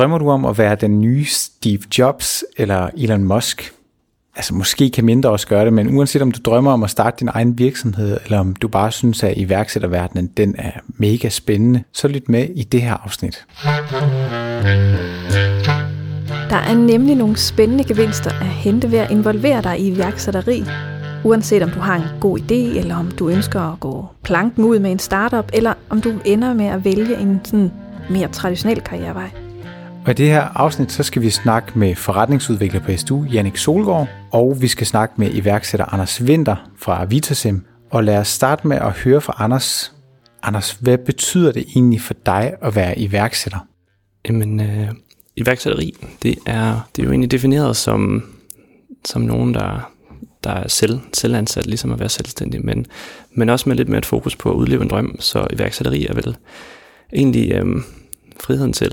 Drømmer du om at være den nye Steve Jobs eller Elon Musk? Altså måske kan mindre også gøre det, men uanset om du drømmer om at starte din egen virksomhed, eller om du bare synes, at iværksætterverdenen den er mega spændende, så lyt med i det her afsnit. Der er nemlig nogle spændende gevinster at hente ved at involvere dig i iværksætteri. Uanset om du har en god idé, eller om du ønsker at gå planken ud med en startup, eller om du ender med at vælge en sådan mere traditionel karrierevej. Og i det her afsnit, så skal vi snakke med forretningsudvikler på SDU, Jannik Solgaard, og vi skal snakke med iværksætter Anders Winter fra Vitasim. Og lad os starte med at høre fra Anders. Anders, hvad betyder det egentlig for dig at være iværksætter? Jamen, øh, iværksætteri, det er, det er jo egentlig defineret som, som nogen, der, der er selv, selvansat, ligesom at være selvstændig, men, men også med lidt mere et fokus på at udleve en drøm. Så iværksætteri er vel egentlig øh, friheden til at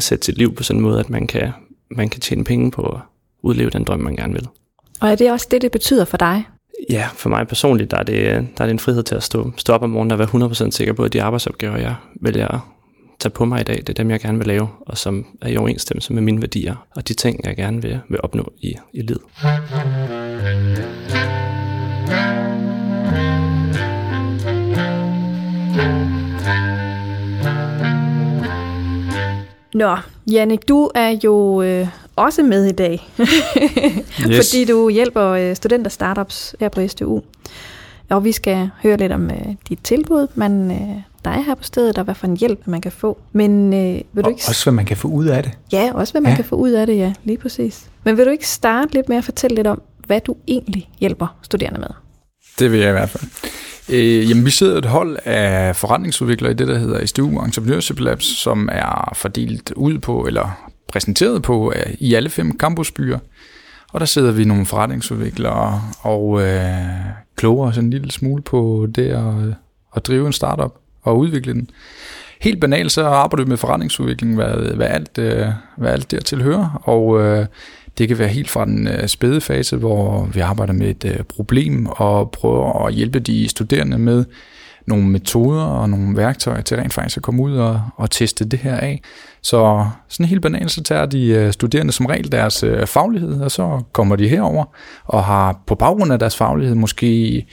sætte sit liv på sådan en måde, at man kan, man kan tjene penge på at udleve den drøm, man gerne vil. Og er det også det, det betyder for dig? Ja, for mig personligt, der er det, der er det en frihed til at stå, stå op om morgenen og være 100% sikker på, at de arbejdsopgaver, jeg vælger at tage på mig i dag, det er dem, jeg gerne vil lave, og som er i overensstemmelse med mine værdier, og de ting, jeg gerne vil, vil opnå i, i livet. Nå, Jannik, du er jo øh, også med i dag, yes. fordi du hjælper øh, studenter startups her på SDU. Og vi skal høre lidt om øh, dit tilbud, men øh, der er her på stedet, og hvad for en hjælp man kan få. Men øh, vil du ikke... også hvad man kan få ud af det. Ja, også hvad man ja. kan få ud af det, ja, lige præcis. Men vil du ikke starte lidt med at fortælle lidt om, hvad du egentlig hjælper studerende med? Det vil jeg i hvert fald. Øh, jamen, vi sidder et hold af forretningsudviklere i det, der hedder SDU Entrepreneurship Labs, som er fordelt ud på, eller præsenteret på, øh, i alle fem campusbyer. Og der sidder vi nogle forretningsudviklere og øh, kloger os en lille smule på det at, at drive en startup og udvikle den. Helt banalt så arbejder vi med forretningsudvikling, hvad, hvad, alt, øh, hvad alt dertil hører, og øh, det kan være helt fra den øh, spæde fase, hvor vi arbejder med et øh, problem og prøver at hjælpe de studerende med nogle metoder og nogle værktøjer til rent faktisk at komme ud og, og teste det her af. Så sådan helt banalt, så tager de øh, studerende som regel deres øh, faglighed, og så kommer de herover og har på baggrund af deres faglighed måske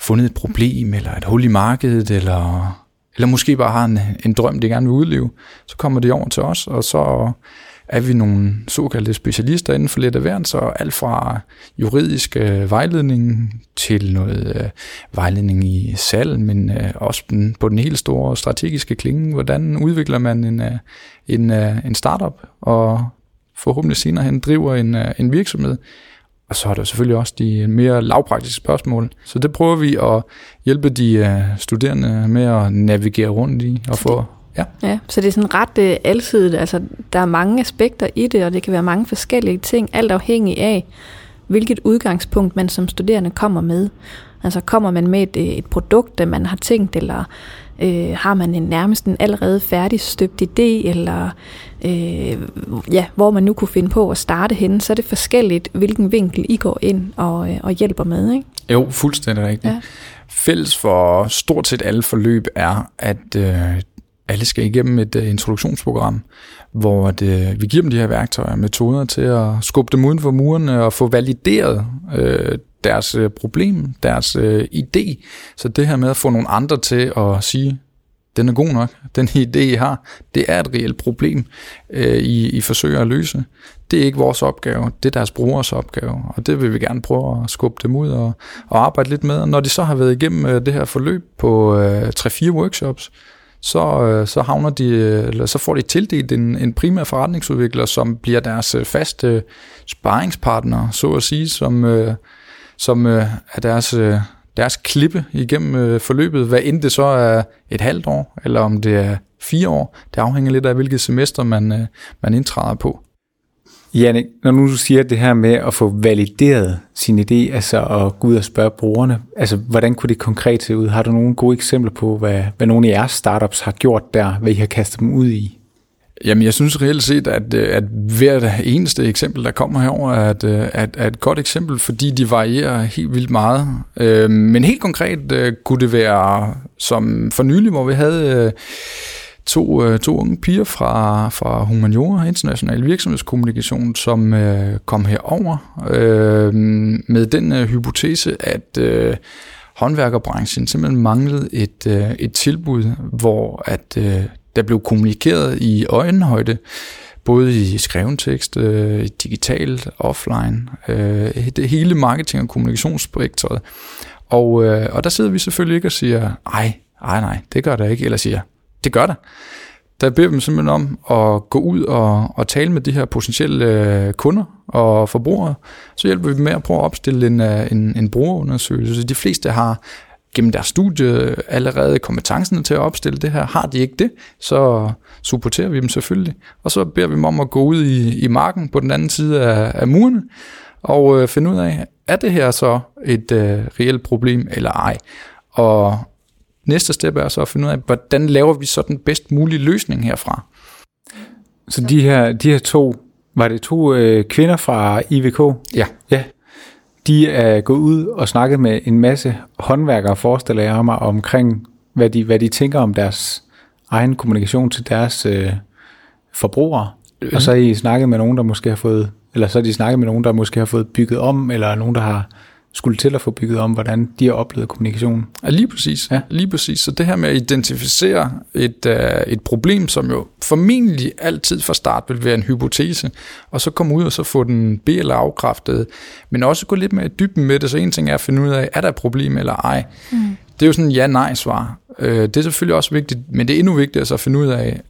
fundet et problem, eller et hul i markedet, eller, eller måske bare har en, en drøm, de gerne vil udleve. Så kommer de over til os, og så er vi nogle såkaldte specialister inden for lidt af hvert, så alt fra juridisk øh, vejledning til noget øh, vejledning i salg, men øh, også den, på den helt store strategiske klinge. Hvordan udvikler man en, øh, en, øh, en startup, og forhåbentlig senere hen driver en, øh, en virksomhed. Og så er der selvfølgelig også de mere lavpraktiske spørgsmål. Så det prøver vi at hjælpe de øh, studerende med at navigere rundt i og få Ja. ja, så det er sådan ret øh, alsidigt. Altså, der er mange aspekter i det, og det kan være mange forskellige ting, alt afhængig af, hvilket udgangspunkt man som studerende kommer med. Altså kommer man med et, øh, et produkt, der man har tænkt, eller øh, har man en nærmest en allerede færdig støbt idé, eller øh, ja, hvor man nu kunne finde på at starte henne, så er det forskelligt, hvilken vinkel I går ind og, øh, og hjælper med. Ikke? Jo, fuldstændig rigtigt. Ja. Fælles for stort set alle forløb er, at øh, alle skal igennem et uh, introduktionsprogram, hvor at, uh, vi giver dem de her værktøjer og metoder til at skubbe dem uden for murene og få valideret uh, deres uh, problem, deres uh, idé. Så det her med at få nogle andre til at sige, den er god nok, den idé, I har, det er et reelt problem, uh, I, I forsøger at løse. Det er ikke vores opgave, det er deres brugers opgave, og det vil vi gerne prøve at skubbe dem ud og, og arbejde lidt med. Og når de så har været igennem uh, det her forløb på uh, 3-4 workshops, så, øh, så havner de, øh, eller så får de tildelt en, en primær forretningsudvikler, som bliver deres øh, faste sparringspartner, så at sige, som, som er deres, deres klippe igennem forløbet, hvad end det så er et halvt år, eller om det er fire år. Det afhænger lidt af, hvilket semester man, man indtræder på. Janne, når nu du siger det her med at få valideret sin idé, altså at gå ud og spørge brugerne, altså hvordan kunne det konkret se ud? Har du nogle gode eksempler på, hvad, hvad nogle af jeres startups har gjort der, hvad I har kastet dem ud i? Jamen, jeg synes reelt set, at, øh, at hvert eneste eksempel, der kommer herover, er at, at, øh, er et godt eksempel, fordi de varierer helt vildt meget. Øhm, men helt konkret øh, kunne det være som for nylig, hvor vi havde to, øh, to unge piger fra, fra Humaniora International Virksomhedskommunikation, som øh, kom herover øh, med den øh, hypotese, at øh, håndværkerbranchen simpelthen manglede et, øh, et tilbud, hvor at øh, der blev kommunikeret i øjenhøjde, både i skreven tekst, øh, digitalt, offline, øh, det hele marketing- og kommunikationsspektret. Og, øh, og der sidder vi selvfølgelig ikke og siger, nej, nej, nej, det gør der ikke, eller siger, det gør der. Der beder vi dem simpelthen om at gå ud og, og tale med de her potentielle øh, kunder og forbrugere. Så hjælper vi dem med at prøve at opstille en, øh, en, en brugerundersøgelse. De fleste har gennem deres studie allerede kompetencerne til at opstille det her. Har de ikke det, så supporterer vi dem selvfølgelig. Og så beder vi dem om at gå ud i, i marken på den anden side af, af murene og øh, finde ud af, er det her så et øh, reelt problem eller ej? Og næste step er så at finde ud af, hvordan laver vi så den bedst mulige løsning herfra? Så de her, de her to, var det to øh, kvinder fra IVK? Ja. Ja. De er gået ud og snakket med en masse håndværkere, forestiller jeg mig, omkring, hvad de, hvad de tænker om deres egen kommunikation til deres øh, forbrugere. Og så har I snakket med nogen, der måske har fået, eller så har de snakket med nogen, der måske har fået bygget om, eller nogen, der har skulle til at få bygget om, hvordan de har oplevet kommunikation. Ja, lige præcis. Ja. Lige præcis. Så det her med at identificere et, uh, et problem, som jo formentlig altid fra start vil være en hypotese, og så komme ud og så få den be- eller afkræftet, men også gå lidt mere i dybden med det, så en ting er at finde ud af, er der et problem eller ej. Mm. Det er jo sådan en ja-nej-svar. Uh, det er selvfølgelig også vigtigt, men det er endnu vigtigere så at finde ud af,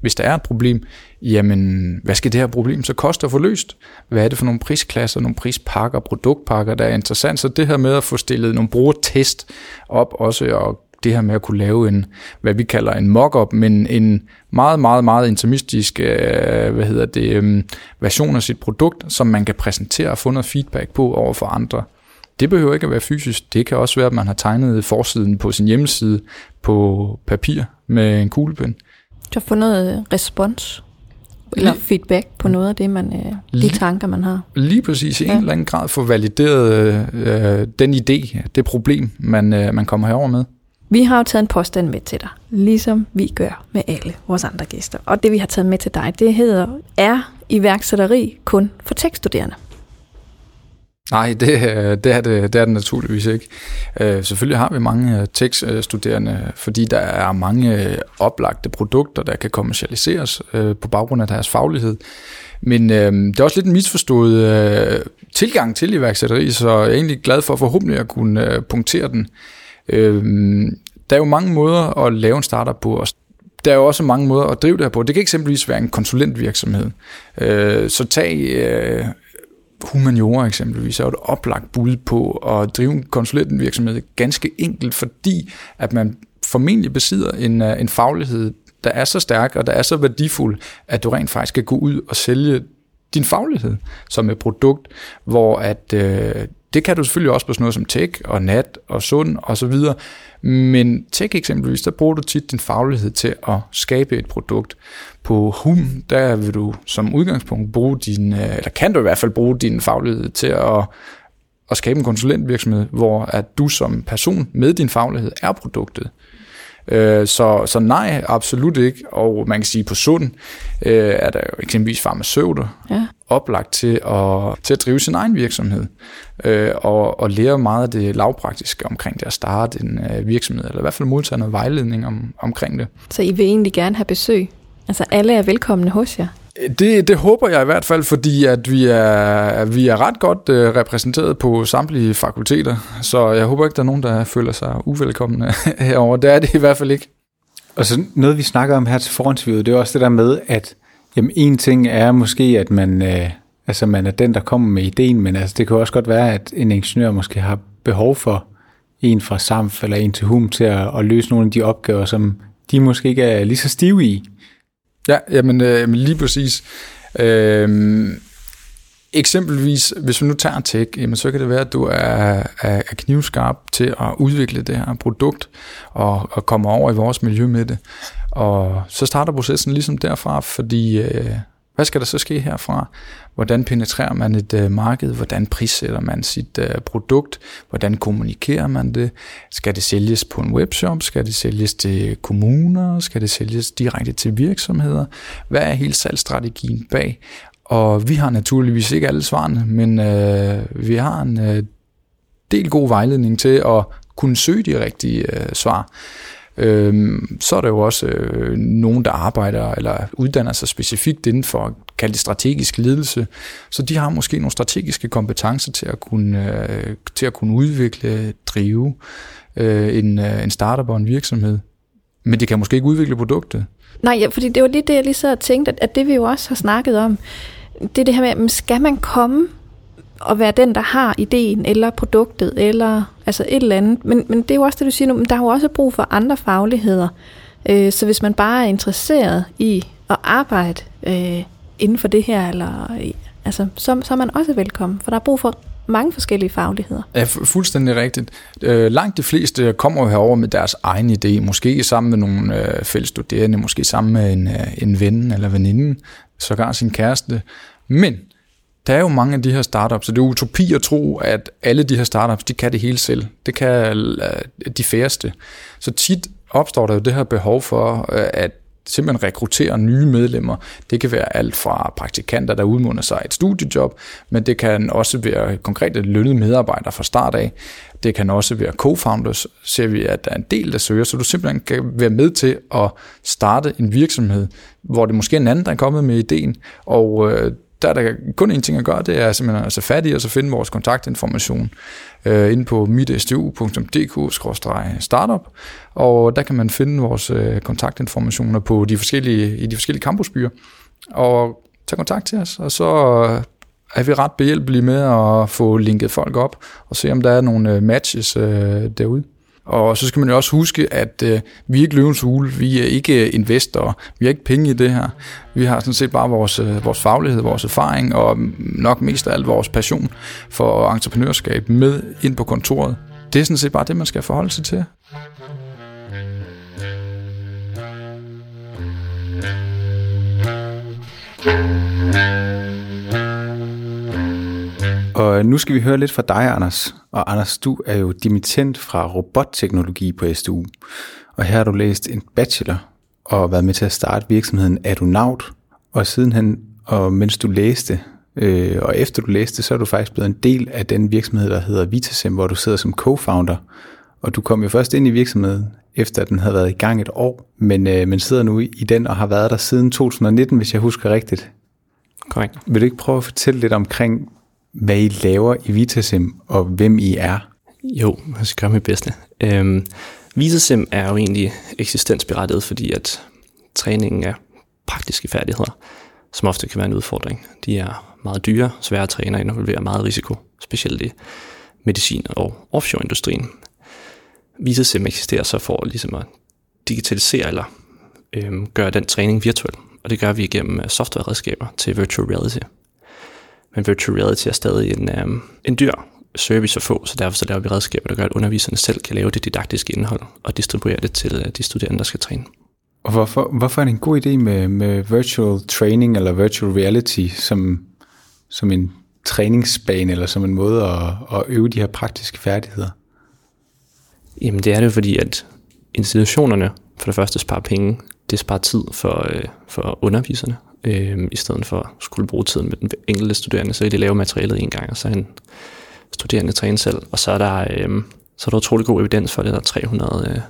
hvis der er et problem, jamen, hvad skal det her problem så koste at få løst? Hvad er det for nogle prisklasser, nogle prispakker, produktpakker, der er interessant? Så det her med at få stillet nogle brugertest op også, og det her med at kunne lave en, hvad vi kalder en mock-up, men en meget, meget, meget intimistisk øh, hvad hedder det, øh, version af sit produkt, som man kan præsentere og få noget feedback på over for andre. Det behøver ikke at være fysisk. Det kan også være, at man har tegnet forsiden på sin hjemmeside på papir med en kuglepen. Du har fået noget respons eller feedback på noget af det, man, øh, de tanker, man har. Lige præcis i ja. en eller anden grad få valideret øh, den idé, det problem, man, øh, man kommer herover med. Vi har jo taget en påstand med til dig, ligesom vi gør med alle vores andre gæster. Og det vi har taget med til dig, det hedder, er iværksætteri kun for tekststuderende? Nej, det, øh, det, er det, det er det naturligvis ikke. Øh, selvfølgelig har vi mange øh, tekststuderende, fordi der er mange øh, oplagte produkter, der kan kommercialiseres øh, på baggrund af deres faglighed. Men øh, det er også lidt en misforstået øh, tilgang til iværksætteri, så jeg er egentlig glad for forhåbentlig at kunne øh, punktere den. Øh, der er jo mange måder at lave en startup på, og der er jo også mange måder at drive det her på. Det kan eksempelvis være en konsulentvirksomhed. Øh, så tag øh, humaniora eksempelvis er jo et oplagt bud på at drive en konsulentvirksomhed ganske enkelt, fordi at man formentlig besidder en, øh, en faglighed, der er så stærk og der er så værdifuld, at du rent faktisk kan gå ud og sælge din faglighed som et produkt, hvor at øh, det kan du selvfølgelig også på sådan noget som tech og nat og sund og så videre, men tech eksempelvis, der bruger du tit din faglighed til at skabe et produkt. På HUM, der vil du som udgangspunkt bruge din, øh, eller kan du i hvert fald bruge din faglighed til at, at skabe en konsulentvirksomhed, hvor at du som person med din faglighed er produktet. Øh, så, så nej, absolut ikke. Og man kan sige, på sund øh, er der jo eksempelvis farmaceuter ja. oplagt til at, til at drive sin egen virksomhed øh, og, og lære meget af det lavpraktiske omkring det at starte en øh, virksomhed, eller i hvert fald modtage noget vejledning om, omkring det. Så I vil egentlig gerne have besøg? Altså alle er velkomne hos jer? Det, det håber jeg i hvert fald, fordi at vi er, vi er ret godt uh, repræsenteret på samtlige fakulteter, så jeg håber ikke, der er nogen, der føler sig uvelkomne herover. Det er det i hvert fald ikke. Og så noget, vi snakker om her til foransvidet, det er også det der med, at jamen, en ting er måske, at man, uh, altså, man er den, der kommer med ideen, men altså, det kan også godt være, at en ingeniør måske har behov for en fra SAMF eller en til HUM til at, at løse nogle af de opgaver, som de måske ikke er lige så stive i. Ja, jamen, øh, lige præcis. Øh, eksempelvis, hvis vi nu tager tech, jamen, så kan det være, at du er, er, knivskarp til at udvikle det her produkt og, og komme over i vores miljø med det. Og så starter processen ligesom derfra, fordi øh, hvad skal der så ske herfra? Hvordan penetrerer man et øh, marked? Hvordan prissætter man sit øh, produkt? Hvordan kommunikerer man det? Skal det sælges på en webshop? Skal det sælges til kommuner? Skal det sælges direkte til virksomheder? Hvad er hele salgsstrategien bag? Og vi har naturligvis ikke alle svarene, men øh, vi har en øh, del god vejledning til at kunne søge de rigtige øh, svar. Øhm, så er der jo også øh, nogen, der arbejder eller uddanner sig specifikt inden for kalde det strategisk ledelse. Så de har måske nogle strategiske kompetencer til at kunne, øh, til at kunne udvikle, drive øh, en, øh, en startup og en virksomhed. Men de kan måske ikke udvikle produktet. Nej, ja, fordi det var lige det, jeg lige så og tænkte, at, at det vi jo også har snakket om, det er det her med, skal man komme og være den, der har ideen, eller produktet, eller altså et eller andet. Men, men det er jo også det, du siger nu, men der er jo også brug for andre fagligheder. Øh, så hvis man bare er interesseret i at arbejde øh, inden for det her, eller, øh, altså, så, så er man også velkommen, for der er brug for mange forskellige fagligheder. Ja, fu- fuldstændig rigtigt. Øh, langt de fleste kommer jo herover med deres egen idé, måske sammen med nogle øh, fælles studerende, måske sammen med en, øh, en ven eller veninde, sågar sin kæreste. Men der er jo mange af de her startups, så det er utopi at tro, at alle de her startups, de kan det hele selv. Det kan øh, de færreste. Så tit opstår der jo det her behov for, øh, at simpelthen rekruttere nye medlemmer. Det kan være alt fra praktikanter, der udmunder sig et studiejob, men det kan også være konkrete lønnede medarbejdere fra start af. Det kan også være co-founders, ser vi, at der er en del, der søger, så du simpelthen kan være med til at starte en virksomhed, hvor det måske er en anden, der er kommet med ideen, og øh, der er der kun en ting at gøre, det er simpelthen at tage fat i og så finde vores kontaktinformation øh, inde på mitstu.dk-startup, og der kan man finde vores øh, kontaktinformationer på de forskellige, i de forskellige campusbyer, og tage kontakt til os, og så er vi ret behjælpelige med at få linket folk op, og se om der er nogle øh, matches øh, derude. Og så skal man jo også huske, at øh, vi er ikke løvens hule, vi er ikke øh, investorer, vi har ikke penge i det her. Vi har sådan set bare vores, øh, vores faglighed, vores erfaring og nok mest af alt vores passion for entreprenørskab med ind på kontoret. Det er sådan set bare det, man skal forholde sig til. Og nu skal vi høre lidt fra dig, Anders. Og Anders, du er jo dimittent fra robotteknologi på SDU. Og her har du læst en bachelor og været med til at starte virksomheden Adonaut. Og sidenhen, og mens du læste, øh, og efter du læste, så er du faktisk blevet en del af den virksomhed, der hedder Vitasem, hvor du sidder som co-founder. Og du kom jo først ind i virksomheden, efter at den havde været i gang et år, men, øh, men sidder nu i den og har været der siden 2019, hvis jeg husker rigtigt. Korrekt. Vil du ikke prøve at fortælle lidt omkring, hvad I laver i Vitasim, og hvem I er? Jo, jeg skal gøre mit bedste. Øhm, Vitasim er jo egentlig eksistensberettiget, fordi at træningen er praktiske færdigheder, som ofte kan være en udfordring. De er meget dyre, svære at træne og involverer meget risiko, specielt i medicin- og offshore-industrien. Vitasim eksisterer så for ligesom at digitalisere eller øhm, gøre den træning virtuel, og det gør vi igennem softwareredskaber til virtual reality. Men virtual reality er stadig en, øhm, en dyr service at få, så derfor så laver vi redskaber, der gør, at underviserne selv kan lave det didaktiske indhold og distribuere det til øh, de studerende, der skal træne. Og hvorfor, hvorfor er det en god idé med, med virtual training eller virtual reality som, som en træningsbane eller som en måde at, at øve de her praktiske færdigheder? Jamen det er det fordi, at institutionerne for det første sparer penge, det sparer tid for, øh, for underviserne, øh, i stedet for at skulle bruge tiden med den enkelte studerende, så kan de lave materialet en gang, og så en studerende træne selv, og så er der, øh, så er der utrolig god evidens for det, der er 300, øh,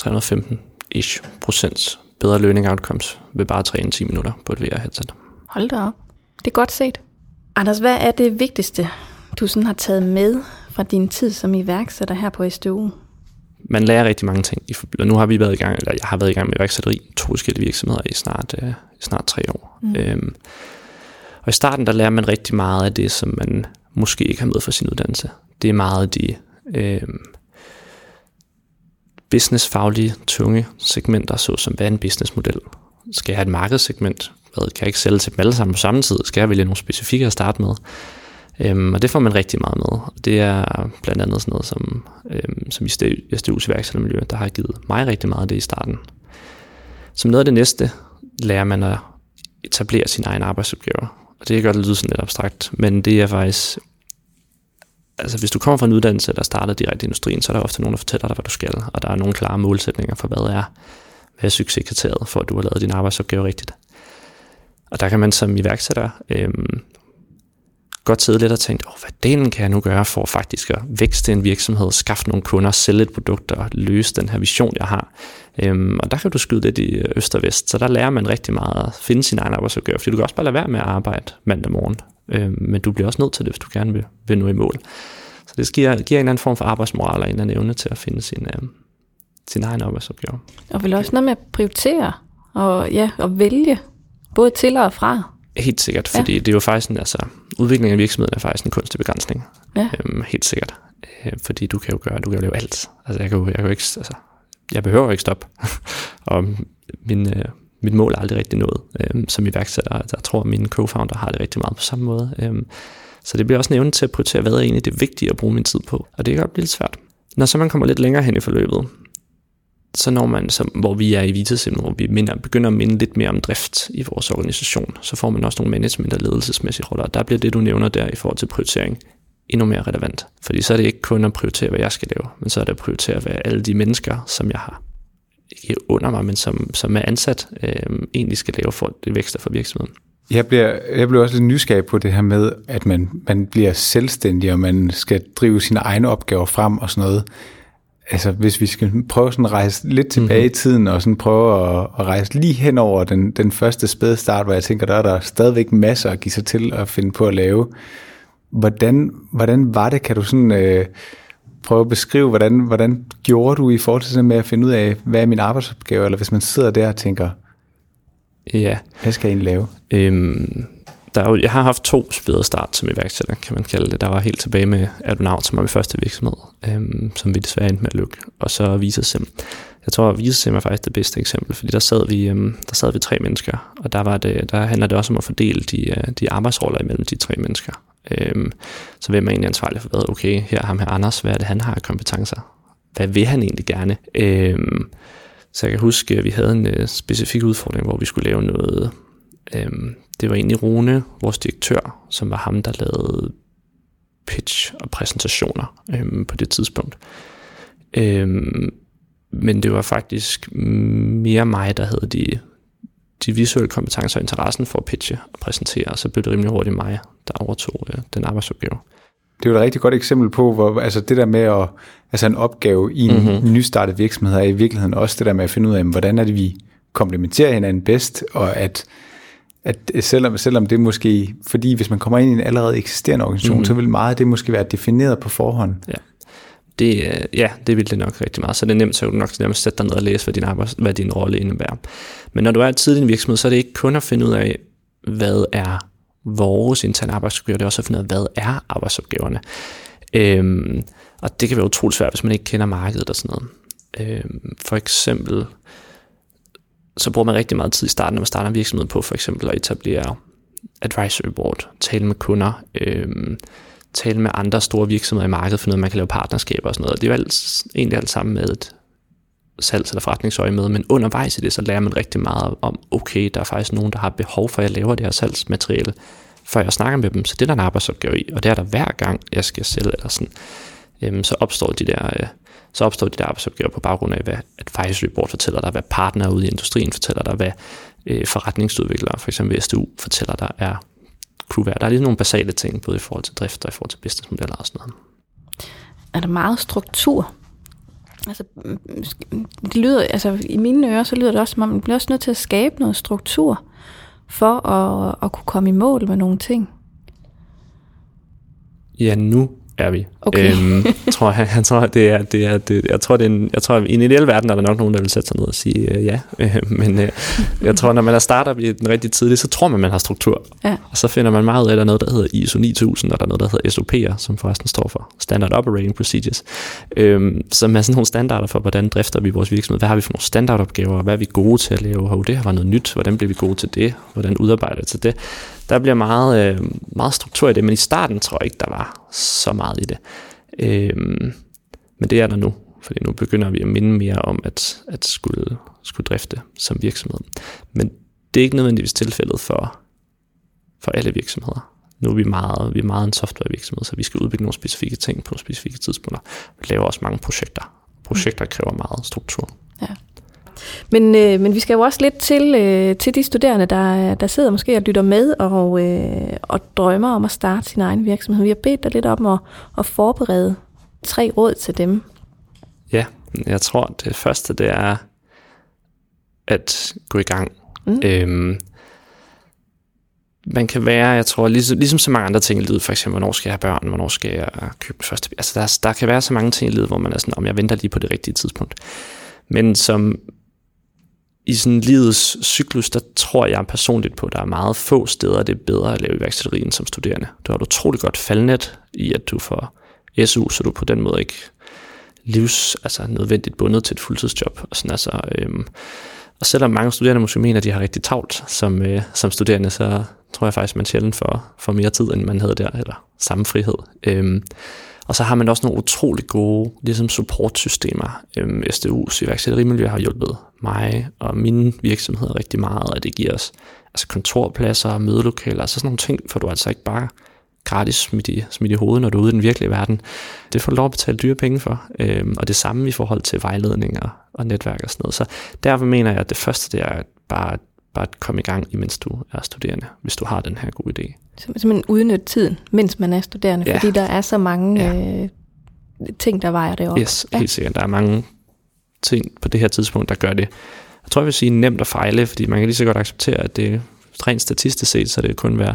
315-ish procent bedre learning outcomes ved bare at træne 10 minutter på et VR-headset. Hold da op. Det er godt set. Anders, hvad er det vigtigste, du sådan har taget med fra din tid som iværksætter her på SDU? Man lærer rigtig mange ting. Og nu har vi været i gang, eller jeg har været i gang med iværksætteri, to forskellige virksomheder i snart, øh, i snart tre år. Mm. Øhm, og i starten, der lærer man rigtig meget af det, som man måske ikke har med for sin uddannelse. Det er meget de øh, businessfaglige, tunge segmenter, såsom hvad er en businessmodel? Skal jeg have et markedssegment? Hvad, kan jeg ikke sælge til dem alle sammen på samme tid? Skal jeg vælge nogle specifikke at starte med? Øhm, og det får man rigtig meget med. Det er blandt andet sådan noget som, øhm, som i SDU's værksættermiljø, der har givet mig rigtig meget af det i starten. Som noget af det næste lærer man at etablere sine egne arbejdsopgaver. Og det kan godt lyde sådan lidt abstrakt, men det er faktisk altså hvis du kommer fra en uddannelse, der starter direkte i industrien, så er der ofte nogen, der fortæller dig, hvad du skal, og der er nogle klare målsætninger for, hvad er, hvad er succeskriteriet for, at du har lavet din arbejdsopgave rigtigt. Og der kan man som iværksætter øhm, godt sidde lidt og tænke, oh, hvad delen kan jeg nu gøre for faktisk at vækste en virksomhed, skaffe nogle kunder, sælge et produkt og løse den her vision, jeg har. Øhm, og der kan du skyde lidt i øh, øst og vest, så der lærer man rigtig meget at finde sin egen arbejdsopgave, fordi du kan også bare lade være med at arbejde mandag morgen, øhm, men du bliver også nødt til det, hvis du gerne vil, vil nå i mål. Så det giver, giver en eller anden form for arbejdsmoral og en eller anden evne til at finde sin, øhm, sin egen arbejdsopgave. Og vel også noget med at prioritere og, ja, og vælge, både til og fra. Helt sikkert, fordi ja. det er jo faktisk en, altså, udviklingen af virksomheden er faktisk en kunstig begrænsning. Ja. Øhm, helt sikkert. Øh, fordi du kan jo gøre, du kan jo lave alt. Altså, jeg kan jo, jeg kan jo ikke, altså, jeg behøver ikke stoppe. og min, øh, mit mål er aldrig rigtig nået øh, som iværksætter. Jeg tror, at mine co-founder har det rigtig meget på samme måde. Øh, så det bliver også nævnt til at prioritere, hvad er egentlig det vigtige at bruge min tid på. Og det kan godt blive lidt svært. Når så man kommer lidt længere hen i forløbet, så når man, som, hvor vi er i Vitasim, hvor vi minder, begynder at minde lidt mere om drift i vores organisation, så får man også nogle management- og ledelsesmæssige roller. Der bliver det, du nævner der i forhold til prioritering, endnu mere relevant. Fordi så er det ikke kun at prioritere, hvad jeg skal lave, men så er det at prioritere, hvad alle de mennesker, som jeg har ikke under mig, men som, som er ansat, øh, egentlig skal lave for at det vækster for virksomheden. Jeg bliver, jeg bliver også lidt nysgerrig på det her med, at man, man bliver selvstændig, og man skal drive sine egne opgaver frem og sådan noget altså hvis vi skal prøve sådan at rejse lidt tilbage mm-hmm. i tiden, og sådan prøve at, at rejse lige hen over den, den første spæde start, hvor jeg tænker, der er der stadigvæk masser at give sig til at finde på at lave. Hvordan, hvordan var det? Kan du sådan øh, prøve at beskrive, hvordan, hvordan gjorde du i forhold til det med at finde ud af, hvad er min arbejdsopgave, eller hvis man sidder der og tænker, ja. hvad skal jeg egentlig lave? Øhm, der er jo, jeg har haft to spæde start som iværksætter, kan man kalde det. Der var helt tilbage med Adonaut, som var min første virksomhed, øhm, som vi desværre endte med at lukke. Og så Visasim. Jeg tror, at Visasim er faktisk det bedste eksempel, fordi der sad vi, øhm, der sad vi tre mennesker, og der, var det, der handler det også om at fordele de, øh, de arbejdsroller imellem de tre mennesker. Øhm, så hvem er egentlig ansvarlig for hvad? Okay, her ham her Anders, hvad er det, han har af kompetencer? Hvad vil han egentlig gerne? Øhm, så jeg kan huske, at vi havde en øh, specifik udfordring, hvor vi skulle lave noget Øhm, det var egentlig Rune, vores direktør, som var ham, der lavede pitch og præsentationer øhm, på det tidspunkt. Øhm, men det var faktisk mere mig, der havde de, de visuelle kompetencer og interessen for at pitche og præsentere, og så blev det rimelig hurtigt mig, der overtog øh, den arbejdsopgave. Det er jo et rigtig godt eksempel på, hvor altså det der med at, altså en opgave i en mm-hmm. nystartet virksomhed er i virkeligheden også det der med at finde ud af, hvordan er det, vi komplementerer hinanden bedst, og at at selvom, selvom det måske, fordi hvis man kommer ind i en allerede eksisterende organisation, mm. så vil meget af det måske være defineret på forhånd. Ja. Det, øh, ja, det vil det nok rigtig meget. Så det er nemt, så du nok nærmest sætte dig ned og læse, hvad din, arbejds, hvad din rolle indebærer. Men når du er tidlig i en virksomhed, så er det ikke kun at finde ud af, hvad er vores interne arbejdsopgaver, det er også at finde ud af, hvad er arbejdsopgaverne. Øhm, og det kan være utroligt svært, hvis man ikke kender markedet og sådan noget. Øhm, for eksempel, så bruger man rigtig meget tid i starten, når man starter en virksomhed på for eksempel at etablere advisory board, tale med kunder, øh, tale med andre store virksomheder i markedet, for noget, man kan lave partnerskaber og sådan noget. Det er jo alt, egentlig alt sammen med et salgs- eller forretningsøje med, men undervejs i det, så lærer man rigtig meget om, okay, der er faktisk nogen, der har behov for, at jeg laver det her salgsmateriale, før jeg snakker med dem, så det er der en arbejdsopgave i, og det er der hver gang, jeg skal sælge, eller sådan, øhm, så opstår de der øh, så opstår de der arbejdsopgaver på baggrund af, hvad Advisory Board fortæller dig, hvad partnere ude i industrien fortæller dig, hvad øh, forretningsudviklere, for eksempel SDU, fortæller dig, er kunne. Der er lige nogle basale ting, både i forhold til drift og i forhold til businessmodeller og sådan noget. Er der meget struktur? Altså, det lyder, altså, i mine ører, så lyder det også, som om man bliver også nødt til at skabe noget struktur, for at, at kunne komme i mål med nogle ting. Ja, nu er vi. Okay. Øhm, tror jeg, jeg tror, det er, det er, det, jeg tror, det er en, jeg tror, i en ideel verden er der nok nogen, der vil sætte sig ned og sige øh, ja. Øh, men øh, jeg tror, når man er startup i den rigtig tidlige, så tror man, man har struktur. Ja. Og så finder man meget af, at der er noget, der hedder ISO 9000, og der er noget, der hedder SOP'er, som forresten står for Standard Operating Procedures, øhm, som er sådan nogle standarder for, hvordan drifter vi vores virksomhed. Hvad har vi for nogle standardopgaver? Hvad er vi gode til at lave? Hov, det her var noget nyt. Hvordan bliver vi gode til det? Hvordan udarbejder vi til det? Der bliver meget, øh, meget struktur i det, men i starten tror jeg ikke, der var så meget i det. Øh, men det er der nu, fordi nu begynder vi at minde mere om at, at skulle, skulle drifte som virksomhed. Men Det er ikke nødvendigvis tilfældet for, for alle virksomheder. Nu er vi meget, vi er meget en softwarevirksomhed, så vi skal udbygge nogle specifikke ting på nogle specifikke tidspunkter. Vi laver også mange projekter. Projekter kræver meget struktur. Ja. Men, øh, men vi skal jo også lidt til, øh, til de studerende, der, der sidder måske og lytter med og, øh, og drømmer om at starte sin egen virksomhed. Vi har bedt dig lidt om at, at forberede tre råd til dem. Ja, jeg tror, det første det er at gå i gang. Mm. Øhm, man kan være, jeg tror, ligesom, ligesom så mange andre ting i livet, for eksempel, hvornår skal jeg have børn, hvornår skal jeg købe første Altså, der, der kan være så mange ting i livet, hvor man er sådan, om jeg venter lige på det rigtige tidspunkt. Men som i sådan livets cyklus, der tror jeg personligt på, at der er meget få steder, det er bedre at lave iværksætteri end som studerende. Du har et utroligt godt faldnet i, at du får SU, så du på den måde ikke livs, altså nødvendigt bundet til et fuldtidsjob. Og, sådan, altså, øhm, og selvom mange studerende måske mener, at de har rigtig travlt som, øh, som studerende, så tror jeg faktisk, man sjældent får, får mere tid, end man havde der, eller samme frihed. Øhm, og så har man også nogle utrolig gode ligesom supportsystemer. Øhm, SDU's iværksætterimiljø har hjulpet mig og mine virksomheder rigtig meget, at det giver os altså kontorpladser, mødelokaler, altså sådan nogle ting, for du altså ikke bare gratis smidt i, smidt i hovedet, når du er ude i den virkelige verden. Det får du lov at betale dyre penge for, øhm, og det samme i forhold til vejledning og, og netværk og sådan noget. Så derfor mener jeg, at det første det er bare, bare at komme i gang, imens du er studerende, hvis du har den her gode idé. Simpelthen udnytte tiden, mens man er studerende, ja. fordi der er så mange ja. øh, ting, der vejer det op. Yes, ja. helt sikkert. Der er mange ting på det her tidspunkt, der gør det. Jeg tror, jeg vil sige nemt at fejle, fordi man kan lige så godt acceptere, at det rent statistisk set, så det kun være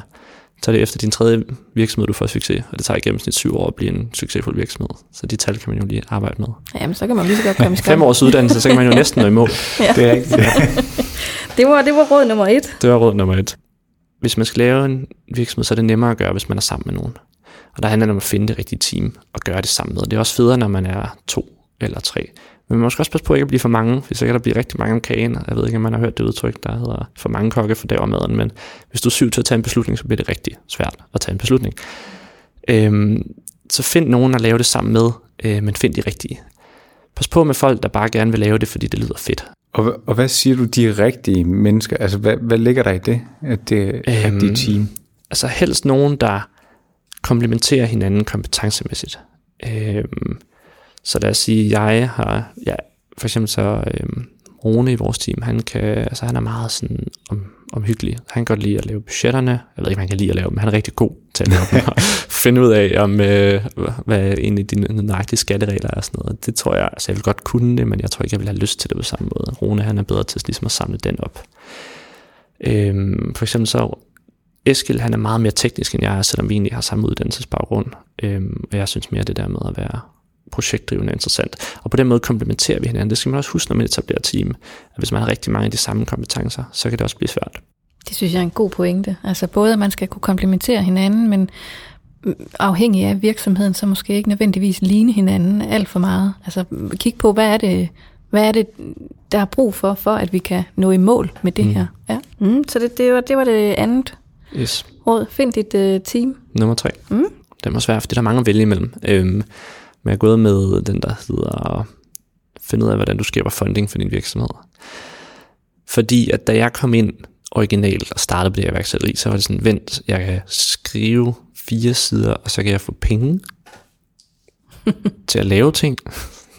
så er det efter din tredje virksomhed, du får succes, og det tager i gennemsnit syv år at blive en succesfuld virksomhed. Så de tal kan man jo lige arbejde med. Jamen, så kan man lige så godt komme i skam. Fem års uddannelse, så kan man jo næsten nå i mål. ja. Det er rigtigt. Ja. det, var, det var råd nummer et. Det var råd nummer et. Hvis man skal lave en virksomhed, så er det nemmere at gøre, hvis man er sammen med nogen. Og der handler det om at finde det rigtige team og gøre det sammen med. Det er også federe, når man er to eller tre. Men man skal også passe på ikke at blive for mange, for så kan der blive rigtig mange om kagen. Jeg ved ikke, om man har hørt det udtryk, der hedder for mange kokke for der maden, men hvis du er syv til at tage en beslutning, så bliver det rigtig svært at tage en beslutning. Øhm, så find nogen at lave det sammen med, øh, men find de rigtige. Pas på med folk, der bare gerne vil lave det, fordi det lyder fedt. Og, og hvad siger du, de rigtige mennesker? Altså, hvad, hvad ligger der i det, at det øhm, er dit team? Altså helst nogen, der komplementerer hinanden kompetencemæssigt. Øhm, så lad os sige, jeg har, ja, for eksempel så øhm, Rune i vores team, han, kan, altså han er meget sådan om, omhyggelig. Han kan godt lide at lave budgetterne. Jeg ved ikke, om han kan lide at lave dem, han er rigtig god til at lave dem. finde ud af, om, øh, hvad egentlig de nøjagtige skatteregler er og sådan noget. Det tror jeg, altså jeg vil godt kunne det, men jeg tror ikke, jeg vil have lyst til det på samme måde. Rune, han er bedre til ligesom at samle den op. Øhm, for eksempel så Eskil, han er meget mere teknisk, end jeg er, selvom vi egentlig har samme uddannelsesbaggrund. Øhm, og jeg synes mere det der med at være projektdrivende interessant. Og på den måde komplementerer vi hinanden. Det skal man også huske, når man etablerer team. At hvis man har rigtig mange af de samme kompetencer, så kan det også blive svært. Det synes jeg er en god pointe. Altså både, at man skal kunne komplementere hinanden, men afhængig af virksomheden, så måske ikke nødvendigvis ligne hinanden alt for meget. Altså kig på, hvad er det, hvad er det, der er brug for, for at vi kan nå i mål med det mm. her. Ja. Mm, så det, det, var, det var det andet yes. råd. Find dit uh, team. Nummer tre. Mm. Det må svært, fordi der er mange at vælge imellem. Øhm, men jeg er gået med den, der hedder finde ud af, hvordan du skaber funding for din virksomhed. Fordi at da jeg kom ind originalt og startede på det her så var det sådan, vent, jeg kan skrive fire sider, og så kan jeg få penge til at lave ting.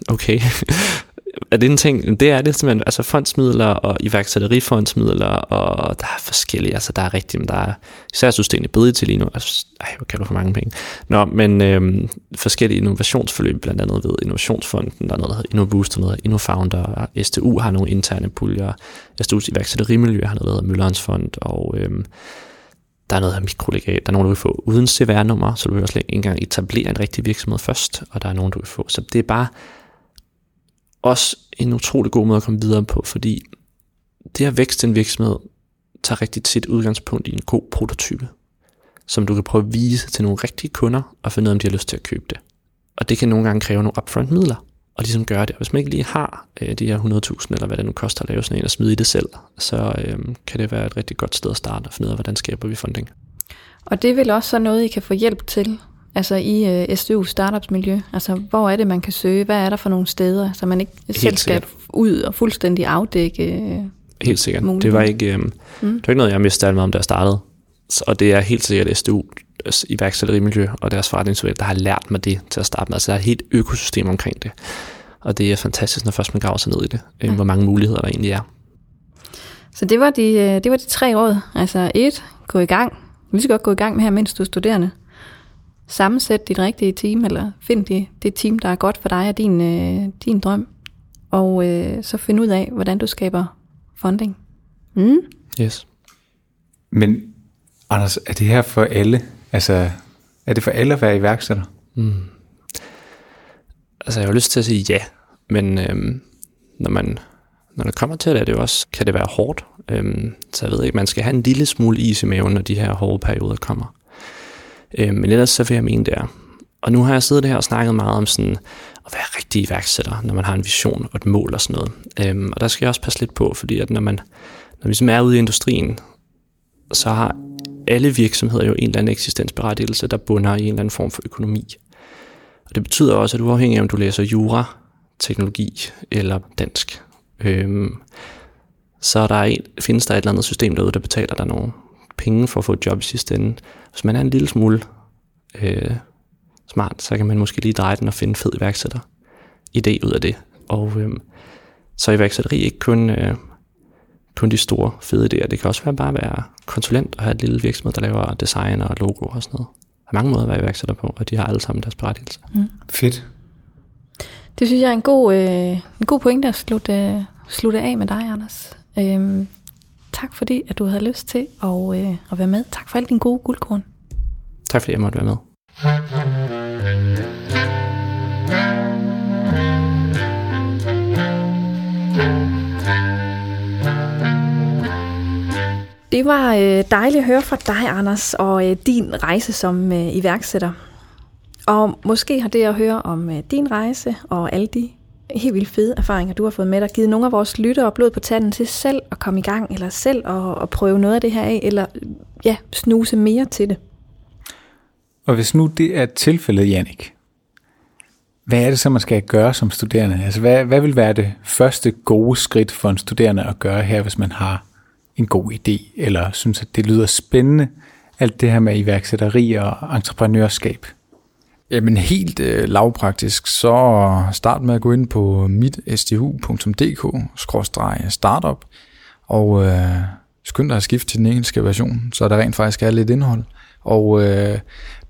Okay, er det en ting? Det er det simpelthen. Altså fondsmidler og iværksætterifondsmidler, og der er forskellige. Altså der er rigtig, men der er især Sustainability lige nu. Altså, ej, hvor kan du for mange penge? Nå, men øhm, forskellige innovationsforløb, blandt andet ved Innovationsfonden, der er noget, der hedder InnoBoost, og noget InnoFounder, STU har nogle interne puljer, STU's iværksætterimiljø har noget, der hedder Møllerens Fond, og øhm, der er noget af mikrolegat, der er nogen, du vil få uden CVR-nummer, så du vil også ikke engang etablere en rigtig virksomhed først, og der er nogen, du vil få. Så det er bare også en utrolig god måde at komme videre på, fordi det at vækste en virksomhed tager rigtig tit udgangspunkt i en god prototype, som du kan prøve at vise til nogle rigtige kunder og finde ud af, om de har lyst til at købe det. Og det kan nogle gange kræve nogle upfront midler, og ligesom gøre det. Og hvis man ikke lige har øh, de her 100.000, eller hvad det nu koster at lave sådan en og smide i det selv, så øh, kan det være et rigtig godt sted at starte og finde ud af, hvordan skaber vi funding. Og det er vel også så noget, I kan få hjælp til Altså i øh, SDU Startups miljø, altså hvor er det, man kan søge? Hvad er der for nogle steder, så man ikke Helt selv skal sikkert. ud og fuldstændig afdække? helt sikkert. Det mulighed. var ikke, øhm, mm. det var ikke noget, jeg mistede med om, da jeg startede. Og det er helt sikkert SDU, altså iværksætterimiljø og deres forretningsudvalg, der har lært mig det til at starte med. Altså der er et helt økosystem omkring det. Og det er fantastisk, når først man graver sig ned i det. Ja. Hvor mange muligheder der egentlig er. Så det var, de, øh, det var de tre råd. Altså et, gå i gang. Lige så godt gå i gang med her, mens du er studerende. Sammensæt dit rigtige team, eller find det, det team, der er godt for dig og din, øh, din drøm. Og øh, så find ud af, hvordan du skaber funding. Mm? Yes. Men Anders, er det her for alle? Altså, er det for alle at være iværksætter? Altså jeg har lyst til at sige ja, men øhm, når man når det kommer til det, er det jo også, kan det være hårdt. Øhm, så jeg ved ikke, man skal have en lille smule is i maven, når de her hårde perioder kommer. Øhm, men ellers så vil jeg mene, det er. Og nu har jeg siddet her og snakket meget om sådan at være rigtig iværksætter, når man har en vision og et mål og sådan noget. Øhm, og der skal jeg også passe lidt på, fordi at når man når vi som er ude i industrien, så har alle virksomheder jo en eller anden eksistensberettigelse, der bunder i en eller anden form for økonomi. Og det betyder også, at uafhængig af om du læser jura, teknologi eller dansk, øhm, så er der en, findes der et eller andet system derude, der betaler dig nogen penge for at få et job i sidste ende. Hvis man er en lille smule øh, smart, så kan man måske lige dreje den og finde en fed iværksætter idé ud af det. Og øhm, så er iværksætteri ikke kun, øh, kun de store fede idéer. Det kan også være bare at være konsulent og have et lille virksomhed, der laver design og logo og sådan noget. Der er mange måder at være iværksætter på, og de har alle sammen deres berettigelse. Fedt. Det synes jeg er en god, øh, en god pointe at slutte, øh, slutte af med dig, Anders. Øhm, tak fordi, at du havde lyst til at, øh, at være med. Tak for alle dine gode guldkorn. Tak fordi jeg måtte være med. Det var øh, dejligt at høre fra dig, Anders, og øh, din rejse som øh, iværksætter. Og måske har det at høre om øh, din rejse og alle de helt vildt fede erfaringer, du har fået med dig, givet nogle af vores lyttere blod på tanden til selv at komme i gang, eller selv at, at prøve noget af det her af, eller ja, snuse mere til det. Og hvis nu det er tilfældet, Jannik, hvad er det så, man skal gøre som studerende? Altså, hvad, hvad vil være det første gode skridt for en studerende at gøre her, hvis man har en god idé, eller synes, at det lyder spændende, alt det her med iværksætteri og entreprenørskab? Jamen helt øh, lavpraktisk, så start med at gå ind på mitstu.dk-startup og øh, skynd dig at skifte til den engelske version, så der rent faktisk er lidt indhold. Og øh,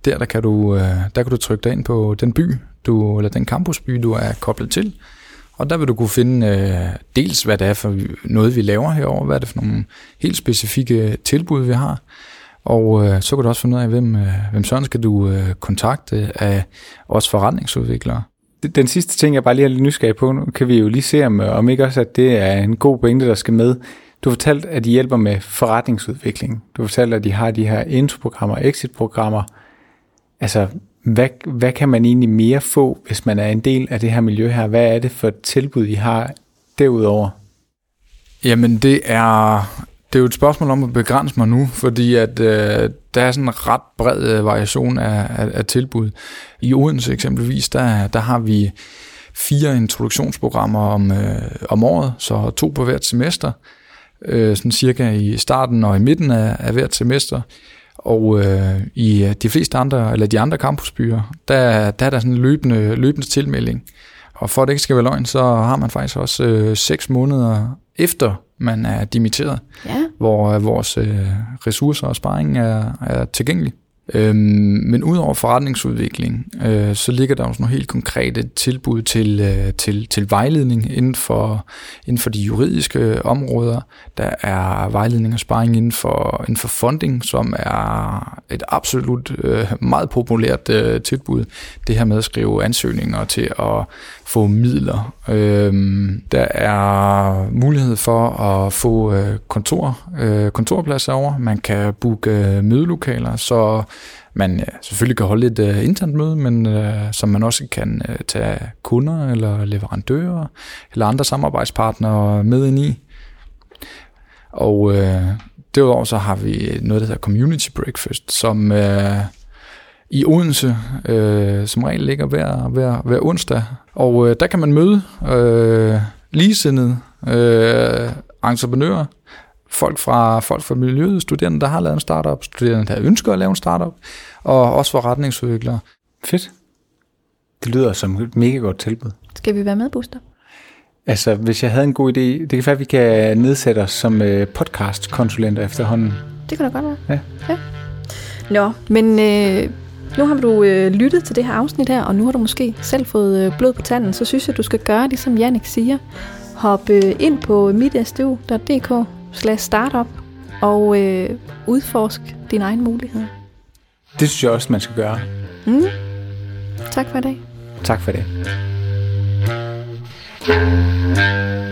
der, der, kan du, øh, der kan du trykke dig ind på den by, du, eller den campusby, du er koblet til. Og der vil du kunne finde øh, dels, hvad det er for noget, vi laver herover, hvad er det for nogle helt specifikke tilbud, vi har. Og øh, så kan du også finde ud af, hvem, øh, hvem sådan skal du øh, kontakte af os forretningsudviklere. Den sidste ting, jeg bare lige er lidt nysgerrig på, nu kan vi jo lige se, om, om ikke også, at det er en god pointe, der skal med. Du har fortalt, at de hjælper med forretningsudvikling. Du har fortalt, at de har de her introprogrammer, exitprogrammer. Altså, hvad, hvad kan man egentlig mere få, hvis man er en del af det her miljø her? Hvad er det for et tilbud, I har derudover? Jamen det er, det er jo et spørgsmål om at begrænse mig nu, fordi at øh, der er sådan en ret bred øh, variation af, af, af tilbud. I Odense eksempelvis, der, der har vi fire introduktionsprogrammer om, øh, om året, så to på hvert semester, øh, sådan cirka i starten og i midten af, af hvert semester. Og øh, i øh, de fleste andre, eller de andre campusbyer, der, der er der sådan en løbende, løbende tilmelding. Og for at det ikke skal være løgn, så har man faktisk også øh, seks måneder efter man er dimitteret, Ja, hvor øh, vores øh, ressourcer og sparring er, er tilgængelig. Øhm, men udover forretningsudvikling, øh, så ligger der også nogle helt konkrete tilbud til, øh, til, til vejledning inden for, inden for de juridiske områder. Der er vejledning og sparring inden for, inden for funding, som er et absolut øh, meget populært øh, tilbud. Det her med at skrive ansøgninger til at få midler. Øhm, der er mulighed for at få øh, kontor, øh, kontorpladser over. Man kan booke øh, mødelokaler, så man øh, selvfølgelig kan holde et øh, internt møde, men øh, som man også kan øh, tage kunder eller leverandører eller andre samarbejdspartnere med ind i. Og øh, derudover så har vi noget, der hedder Community Breakfast, som øh, i Odense øh, som regel ligger hver, hver, hver onsdag. Og øh, der kan man møde øh, ligesindede øh, entreprenører, folk fra, folk fra miljøet, studerende, der har lavet en startup, studerende, der ønsker at lave en startup, og også forretningsudviklere. Fedt. Det lyder som et mega godt tilbud. Skal vi være med, Buster? Altså, hvis jeg havde en god idé, det kan være, at vi kan nedsætte os som øh, podcast-konsulenter efterhånden. Det kan da godt være. Ja. ja. Nå, men øh, nu har du øh, lyttet til det her afsnit her, og nu har du måske selv fået øh, blod på tanden, så synes jeg, du skal gøre det, som Jannik siger. Hop øh, ind på mitstu.dk slash startup og øh, udforsk dine egne muligheder. Det synes jeg også, man skal gøre. Mm. Tak for i dag. Tak for det. thank you